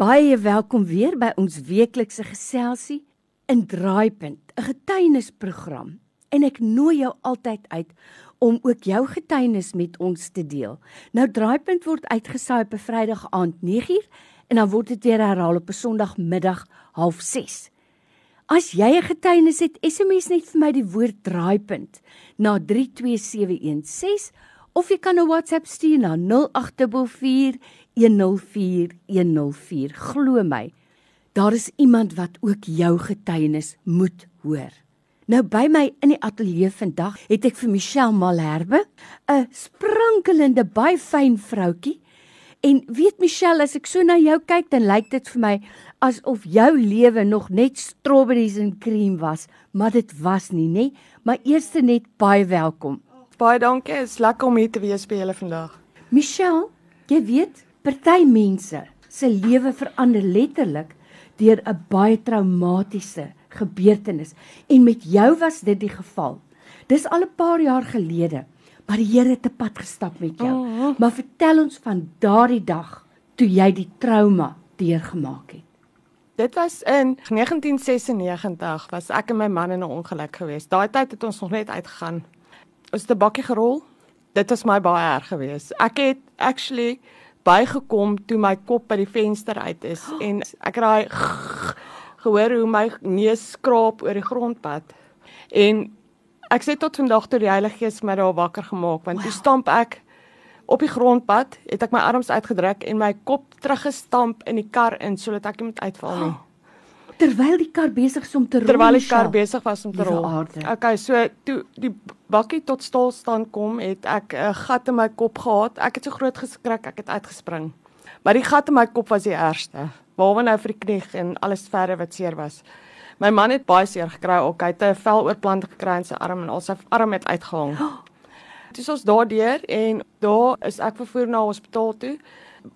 Baie welkom weer by ons weeklikse geselsie in Draaipunt, 'n getuienisprogram. En ek nooi jou altyd uit om ook jou getuienis met ons te deel. Nou Draaipunt word uitgesaai op 'n Vrydag aand 9uur en dan word dit weer herhaal op 'n Sondagmiddag 06:30. As jy 'n getuienis het, SMS net vir my die woord Draaipunt na 32716 of jy kan 'n WhatsApp stuur na 0844 104104. Glo my, daar is iemand wat ook jou getuienis moet hoor. Nou by my in die ateljee vandag het ek vir Michelle Malherbe, 'n sprankelende, baie fyn vroutkie. En weet Michelle, as ek so na jou kyk, dan lyk dit vir my asof jou lewe nog net strawberries en cream was, maar dit was nie, nê? Maar eers net baie welkom. Baie dankie. Dit is lekker om hier te wees by julle vandag. Michelle, jy weet, Party mense se lewe verander letterlik deur 'n baie traumatiese gebeurtenis en met jou was dit die geval. Dis al 'n paar jaar gelede, maar die Here het 'n pad gestap met jou. Oh, oh. Maar vertel ons van daardie dag toe jy die trauma deurgemaak het. Dit was in 1996 was ek en my man in 'n ongeluk geweest. Daai tyd het ons nog net uitgegaan. Ons het 'n bakkie gerol. Dit was my baie erg geweest. Ek het actually bygekom toe my kop by die venster uit is oh. en ek het daai gehoor hoe my neus skraap oor die grondpad. En ek sê tot vandag toe die Heilige Gees my daar wakker gemaak want wow. toe stamp ek op die grondpad, het ek my arms uitgedruk en my kop teruggestamp in die kar in sodat ek nie moet uitval nie. Oh. Terwyl die kar besig is om te rol. Terwyl die kar besig was om te rol. Okay, so toe die bakkie tot stilstand kom, het ek 'n gat in my kop gehad. Ek het so groot geskrik, ek het uitgespring. Maar die gat in my kop was die ergste. Behalwe nou vir die knie en alles verder wat seer was. My man het baie seer gekry, ook hy het 'n veloorplanting gekry in sy arm en al sy arm het uitgehang. Toe is ons daardeur en daar is ek vervoer na hospitaal toe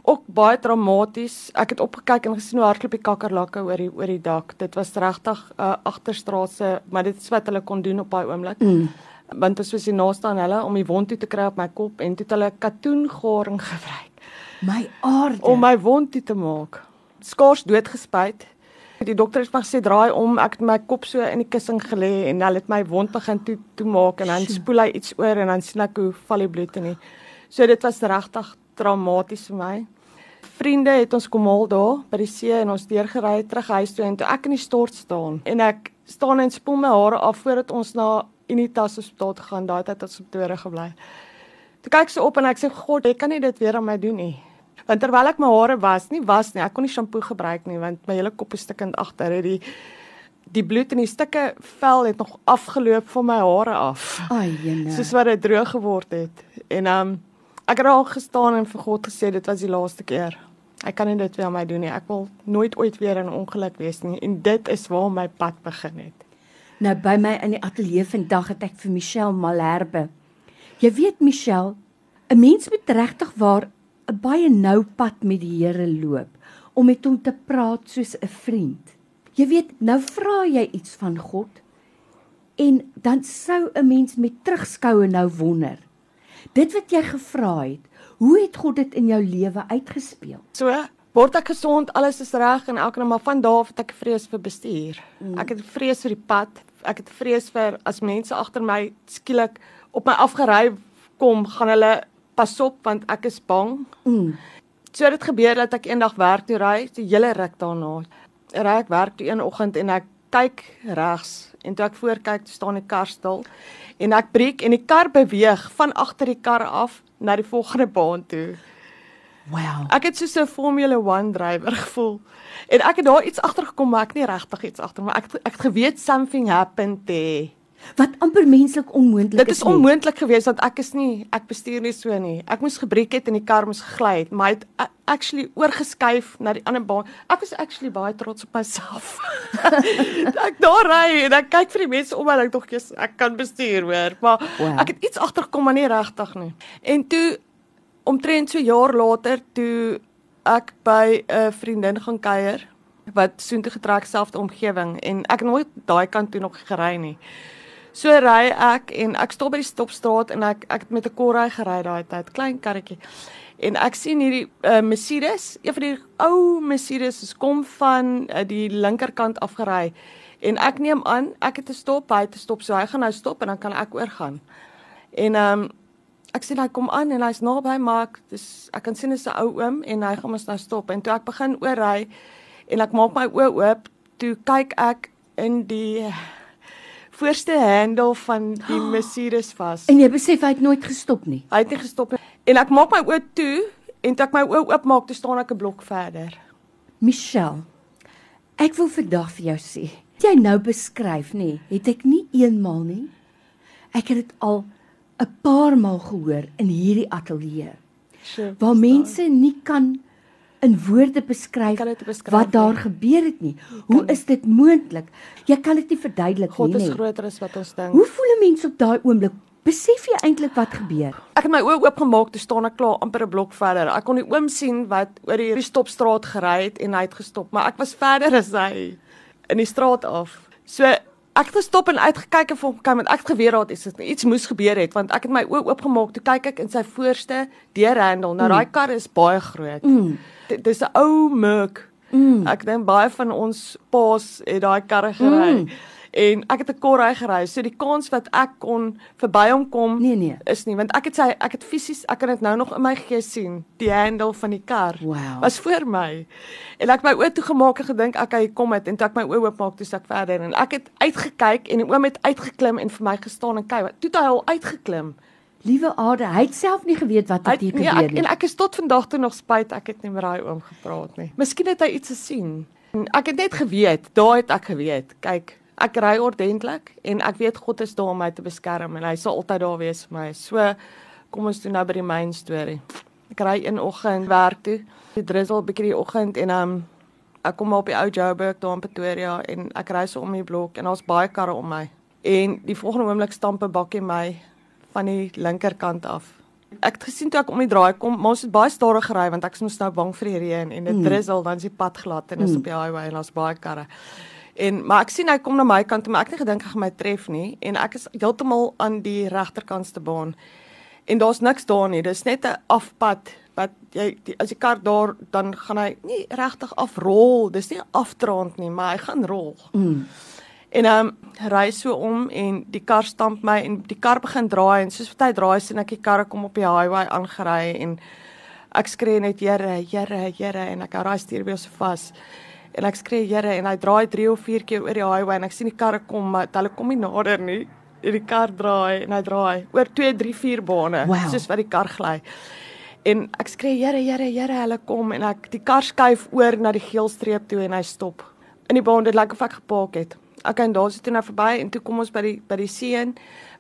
ook baie traumaties. Ek het opgekyk en gesien hoe hardloop die kakkerlakke oor die oor die dak. Dit was regtig 'n uh, agterstraatse, maar dit is wat hulle kon doen op daai oomblik. Mm. Want dit was die naaste aan hulle om die wond toe te kry op my kop en toe het hulle katoengaring gebruik. My aarde om my wond toe te maak. Skaars doodgespuit. Die dokter het my gesê draai om, ek het my kop so in die kussing gelê en hulle het my wond begin toe toe maak en dan spoel hy iets oor en dan sien ek hoe val die bloed in. So dit was regtig traumaties vir my. Vriende het ons kom haal daar by die see en ons deurgery terug huis toe en toe ek in die stort staan en ek staan en spoel my hare af voordat ons na Unitas Hospitaal toe gaan, daai tyd het ons op Tore gebly. Toe kyk ek so op en ek sê God, ek kan nie dit weer aan my doen nie. Want terwyl ek my hare was, nie was nie, ek kon nie shampoo gebruik nie want my hele kop is stikkend agter het die die bloed in die stukke vel het nog afgeloop van my hare af. Ai, jene. Soos wat dit droog geword het. En um Ek het al gestaan en vir God gesê dit was die laaste keer. Ek kan nie dit weer aan my doen nie. Ek wil nooit ooit weer in ongeluk wees nie en dit is waar my pad begin het. Nou by my in die ateljee vandag het ek vir Michelle Malherbe. Jy weet Michelle, 'n mens moet regtig waar 'n baie nou pad met die Here loop om met hom te praat soos 'n vriend. Jy weet, nou vra jy iets van God en dan sou 'n mens met terugskoue nou wonder dit wat jy gevra het, hoe het God dit in jou lewe uitgespeel? So, word ek gesond, alles is reg en elke nou maar van daar af het ek vrees vir bestuur. Mm. Ek het vrees vir die pad. Ek het vrees vir as mense agter my skielik op my afgery kom, gaan hulle pas op want ek is bang. Mm. So dit gebeur dat ek eendag werk toe ry, die hele ruk daarna. Ry ek werk toe een oggend en ek kyk regs en toe ek voor kyk, staan die kar stil en ek breek en die kar beweeg van agter die kar af na die volgende baan toe. Wow. Ek het so 'n Formula 1 drywer gevoel. En ek het daar iets agtergekom, maar ek nie regtig iets agter, maar ek ek het geweet something happened there wat amper menslik onmoontlik is. Dit is onmoontlik geweest want ek is nie ek bestuur nie so nie. Ek moes gebreek het en die kar moes gegly het, maar het actually oorgeskuif na die ander baan. Ek was actually baie trots op myself. ek daar ry en ek kyk vir die mense om en ek dink ek, ek kan bestuur hoor, maar wow. ek het iets agtergekom maar nie regtig nie. En toe omtrent so jaar later toe ek by 'n vriendin gaan kuier wat soontoe getrek selfde omgewing en ek nooit daai kant toe nog gery nie. So ry ek en ek stop by die stopstraat en ek ek het met 'n korry gery daai tyd, klein karretjie. En ek sien hierdie uh, Mercedes, een van die ou Mercedes, is kom van uh, die linkerkant afgery. En ek neem aan ek het te stop, hy het te stop, so hy gaan nou stop en dan kan ek oorgaan. En ehm um, ek sien hy kom aan en hy's naby maar ek dis ek kan sien hy's 'n ou oom en hy gaan ons nou stop. En toe ek begin oorry en ek maak my oë oop, toe kyk ek in die voorste hendel van die Mercedes vas. En jy besef hy het nooit gestop nie. Hy het nie gestop nie. En ek maak my oë toe en toe ek my oë oopmaak, toe staan ek 'n blok verder. Michelle, ek wil vandag vir jou sê, jy nou beskryf nê, het ek nie eenmal nie. Ek het dit al 'n paar maal gehoor in hierdie ateljee. Sure, Waar mense nie kan in woorde beskryf, beskryf wat daar nie. gebeur het nie. Hoe is dit moontlik? Jy kan dit nie verduidelik God nie, is nê. groter as wat ons dink. Hoe voel 'n mens op daai oomblik? Besef jy eintlik wat gebeur? Ek het my oë oopgemaak, toe staan ek klaar amper 'n blok verder. Ek kon die oom sien wat oor die stopstraat gery het en hy het gestop, maar ek was verder as hy in die straat af. So ek het gestop en uitgekyk en vir hom kyk want ek het geweet daar is dit iets moes gebeur het want ek het my oë oopgemaak, toe kyk ek in sy voorste deurhandel. Nou daai kar is baie groot. Mm. Dis 'n ou Merc. Mm. Ek dink baie van ons paas het daai karre gery. Mm. En ek het 'n korry gery. So die kans wat ek kon verby hom kom Nee nee. is nie want ek het sy ek het fisies ek kan dit nou nog in my gees sien die handel van die kar. Wow. was voor my. En ek het my oë toegemaak en gedink okay hier kom dit. En toe ek my oë oopmaak toe ek verder. En ek het uitgekyk en die oom het uitgeklim en vir my gestaan en kyk toe het hy al uitgeklim. Liewe Ade, hy het self nie geweet wat Hy het hier nee, gebeur ek, nie. en ek is tot vandag toe nog spyt ek het nie met daai oom gepraat nie. Miskien het hy iets gesien. En ek het net geweet daai het ek geweet. Kyk ek ry ordentlik en ek weet God is daar om my te beskerm en hy sal altyd daar wees vir my so kom ons toe nou by die main storie ek ry een oggend werk toe die drizzle bietjie die oggend en um, ek kom maar op die ou Joburg daar in Pretoria en ek ry so om die blok en daar's baie karre om my en die volgende oomblik stamp 'n bakkie my van die linkerkant af Ek het gesien toe ek om die draai kom, maar ons het baie stadig gery want ek is mos nou bang vir die reën en dit Mm. drizzle dan is die pad glad en is Mm. op die highway en daar's baie karre. En maar ek sien hy kom na my kant toe, maar ek het nie gedink hy gaan my tref nie en ek is heeltemal aan die regterkantste baan. En daar's niks daar nie. Dis net 'n afpad wat jy die, as die kar daar dan gaan hy nie regtig afrol. Dis nie afdraand nie, maar hy gaan rol. Mm. En ehm um, ry so om en die kar stamp my en die kar begin draai en soos wat hy draai sien ek die karre kom op die highway aangery en ek skree net Here, Here, Here en ek hou daai stuurwiel so vas. En ek skree Here en hy draai 3 of 4 keer oor die highway en ek sien die karre kom maar hulle kom nie nader nie. En die kar draai en hy draai oor 2, 3, 4 bane Wow. soos wat die kar gly. En ek skree Here, Here, Here, hulle kom en ek die kar skuif oor na die geel streep toe en hy stop. In die baan dit lyk of ek gepark het. Ek en daar sit toe nou verby en toe kom ons by die by die seun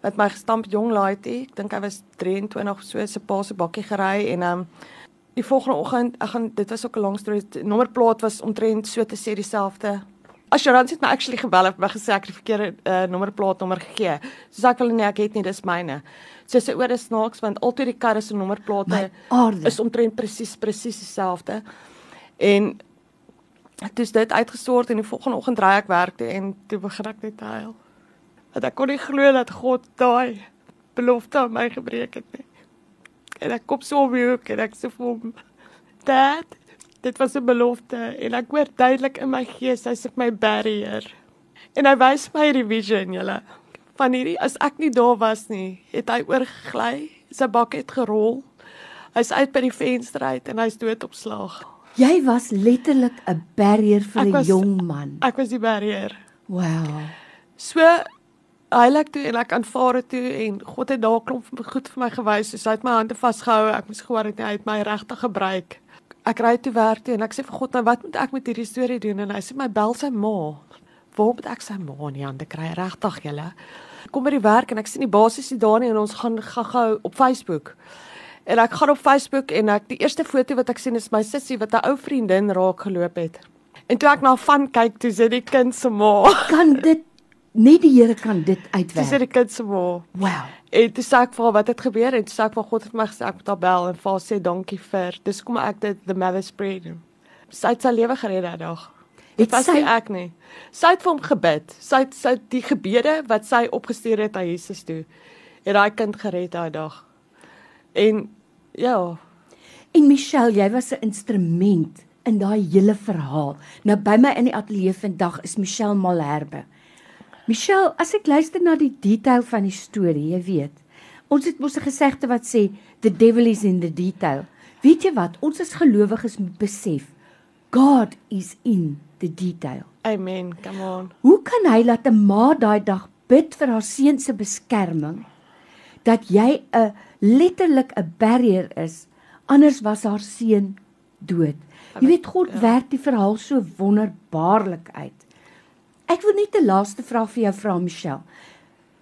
wat my gestamp jong laaitjie. Ek dink hy was 23 so se pa se bakkie gery en um, die volgende oggend, ek gaan dit was ook 'n lang storie. Nommerplaat was omtrent so te sê dieselfde. Assurance het my actually gebel en my gesê ek het die verkeerde uh, nommerplaatnommer gegee. Soos ek wil nee, ek het nie, dis myne. So sy oor is snaaks want altyd die karre se nommerplate is omtrent presies presies dieselfde. En toe is dit uitgesort en die volgende oggend ry ek werk toe en toe begin ek net huil. Want ek kon nie glo dat God daai belofte aan my gebreek het nie. En ek kom so weer en ek sê vir hom, "Dad, dit was 'n belofte en ek hoor duidelik in my gees hy's op my barrier." En hy wys my hierdie vision julle van hierdie as ek nie daar was nie, het hy oorgegly, sy bak het gerol. Hy's uit by die venster uit en hy's dood op slag. Jy was letterlik 'n barrier vir 'n jong man. Ek was die barrier. Wow. So heilig toe en ek aanvaar dit toe en God het daar klomp goed vir my gewys. So hy het my hande vasgehou. Ek moes gehoor het hy het my regtig gebruik. Ek ry toe werk toe en ek sê vir God, nou wat moet ek met hierdie storie doen? En hy sê my bel sy ma. Waar moet ek sy ma in die hande kry? Regtig julle. Ek Kom by die werk en ek sien die basis is daar nie en ons gaan gou-gou op Facebook. En ek gaan op Facebook en ek die eerste foto wat ek sien is my sussie wat 'n ou vriendin raak geloop het. En toe ek na van kyk, toe sit die kind se ma. Kan dit net die Here kan dit uitwerk. die kind se ma. Wow. En toe sê ek vir haar wat het gebeur en toe sê ek vir God het vir my gesê ek moet haar bel en vir haar sê dankie vir dis kom ek dit the mother's prayer doen. Sy het sy lewe gered daai dag. Dit was sy, nie ek nie. Sy het vir hom gebid. Sy het sy het die gebede wat sy opgestuur het aan Jesus toe. Het daai kind gered daai dag. En ja. En Michelle, jy was 'n instrument in daai hele verhaal. Nou by my in die ateljee vandag is Michelle Malherbe. Michelle, as ek luister na die detail van die storie, jy weet, ons het mos 'n gesegde wat sê the devil is in the detail. Weet jy wat? Ons as gelowiges moet besef God is in the detail. Amen. Come on. Hoe kan hy laat 'n ma daai dag bid vir haar seun se beskerming dat jy 'n letterlik 'n barrier is anders was haar seun dood. Jy weet God ja. werk die verhaal so wonderbaarlik uit. Ek wil net 'n laaste vraag vir jou vra Michelle.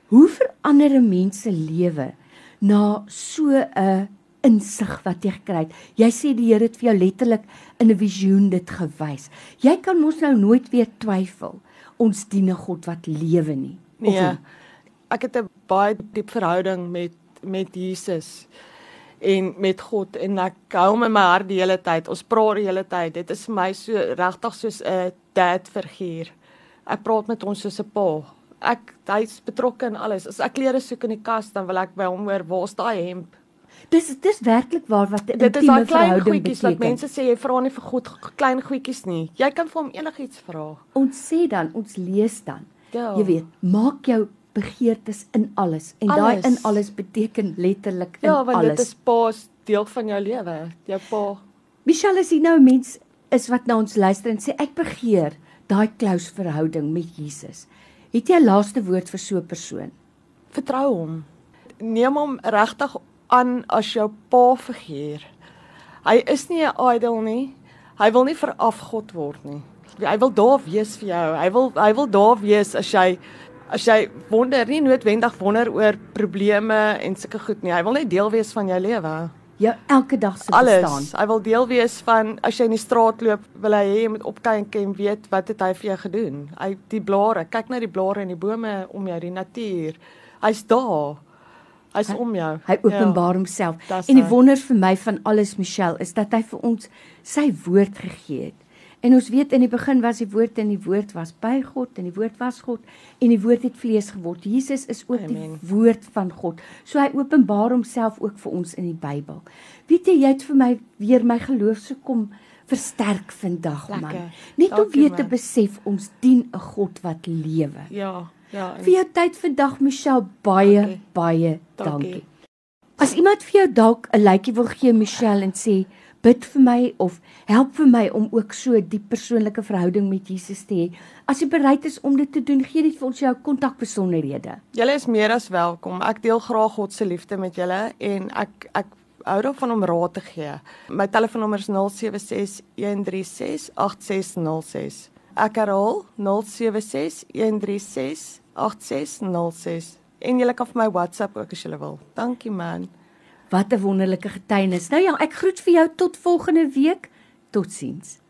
Hoe verander 'n mens se lewe na so 'n insig wat jy gekry het. Jy sê die Here het vir jou letterlik in 'n visioen dit gewys. Jy kan mos nou nooit weer twyfel ons dien 'n God wat lewe nie. Nee. Nie? Ek het 'n baie diep verhouding met met Jesus en met God en ek hou hom in my hart die hele tyd. Ons praat die hele tyd. Dit is vir my so regtig soos 'n dad figuur. Ek praat met hom soos 'n pa. Ek hy's betrokke in alles. As ek klere soek in die kas, dan wil ek by hom hoor, "Waar's daai hemp?" Dis dis werklik waar wat 'n intieme verhouding beteken. Wat mense sê jy vra nie vir God klein goedjies nie. Jy kan vir hom enigiets vra. Ons sê dan, ons lees dan. Ja. Jy weet, maak jou begeertes in alles en daai in alles beteken letterlik in alles. Ja, want alles. dit is pa's deel van jou lewe, jou pa. Michelle is nou 'n mens is wat na ons luister en sê ek begeer daai close verhouding met Jesus. Het jy 'n laaste woord vir so 'n persoon? Vertrou hom. Neem hom regtig aan as jou pa figuur. Hy is nie 'n idol nie. Hy wil nie verafgod word nie. Hy wil daar wees vir jou. Hy wil hy wil daar wees as jy as jy wonder, nie noodwendig wonder oor probleme en sulke goed nie. Hy wil net deel wees van jou lewe. Jou elke dag se bestaan. Hy wil deel wees van as jy in die straat loop, wil hy hê jy moet opkyk en weet wat het hy vir jou gedoen. Hy die blare, kyk na die blare en die bome om jou, die natuur. Hy's daar. Hy's om jou. Hy openbaar ja, homself. En die wonder vir my van alles Michelle is dat hy vir ons sy woord gegee het. En ons weet in die begin was die woord en die woord was by God en die woord was God en die woord het vlees geword. Jesus is ook Amen. die woord van God. So hy openbaar homself ook vir ons in die Bybel. Weet jy, jy het vir my weer my geloof so kom versterk vandag man. Net om weer te besef ons dien 'n God wat lewe. Ja. Ja. Vir jou tyd vandag Michelle baie dankie. baie dankie. dankie. As iemand vir jou dalk 'n likeie wil gee Michelle en sê bid vir my of help vir my om ook so 'n diep persoonlike verhouding met Jesus te hê. As jy bereid is om dit te doen, gee net vir ons jou kontakbesonderhede. Julle is meer as welkom. Ek deel graag God se liefde met julle en ek ek hou daarvan om raad te gee. My telefoonnommer is 076 136 8606. Ek herhaal 076 136 8606 en jy kan vir my WhatsApp ook as jy wil. Dankie man. Wat 'n wonderlike getuienis. Nou ja, ek groet vir jou tot volgende week. Totsiens.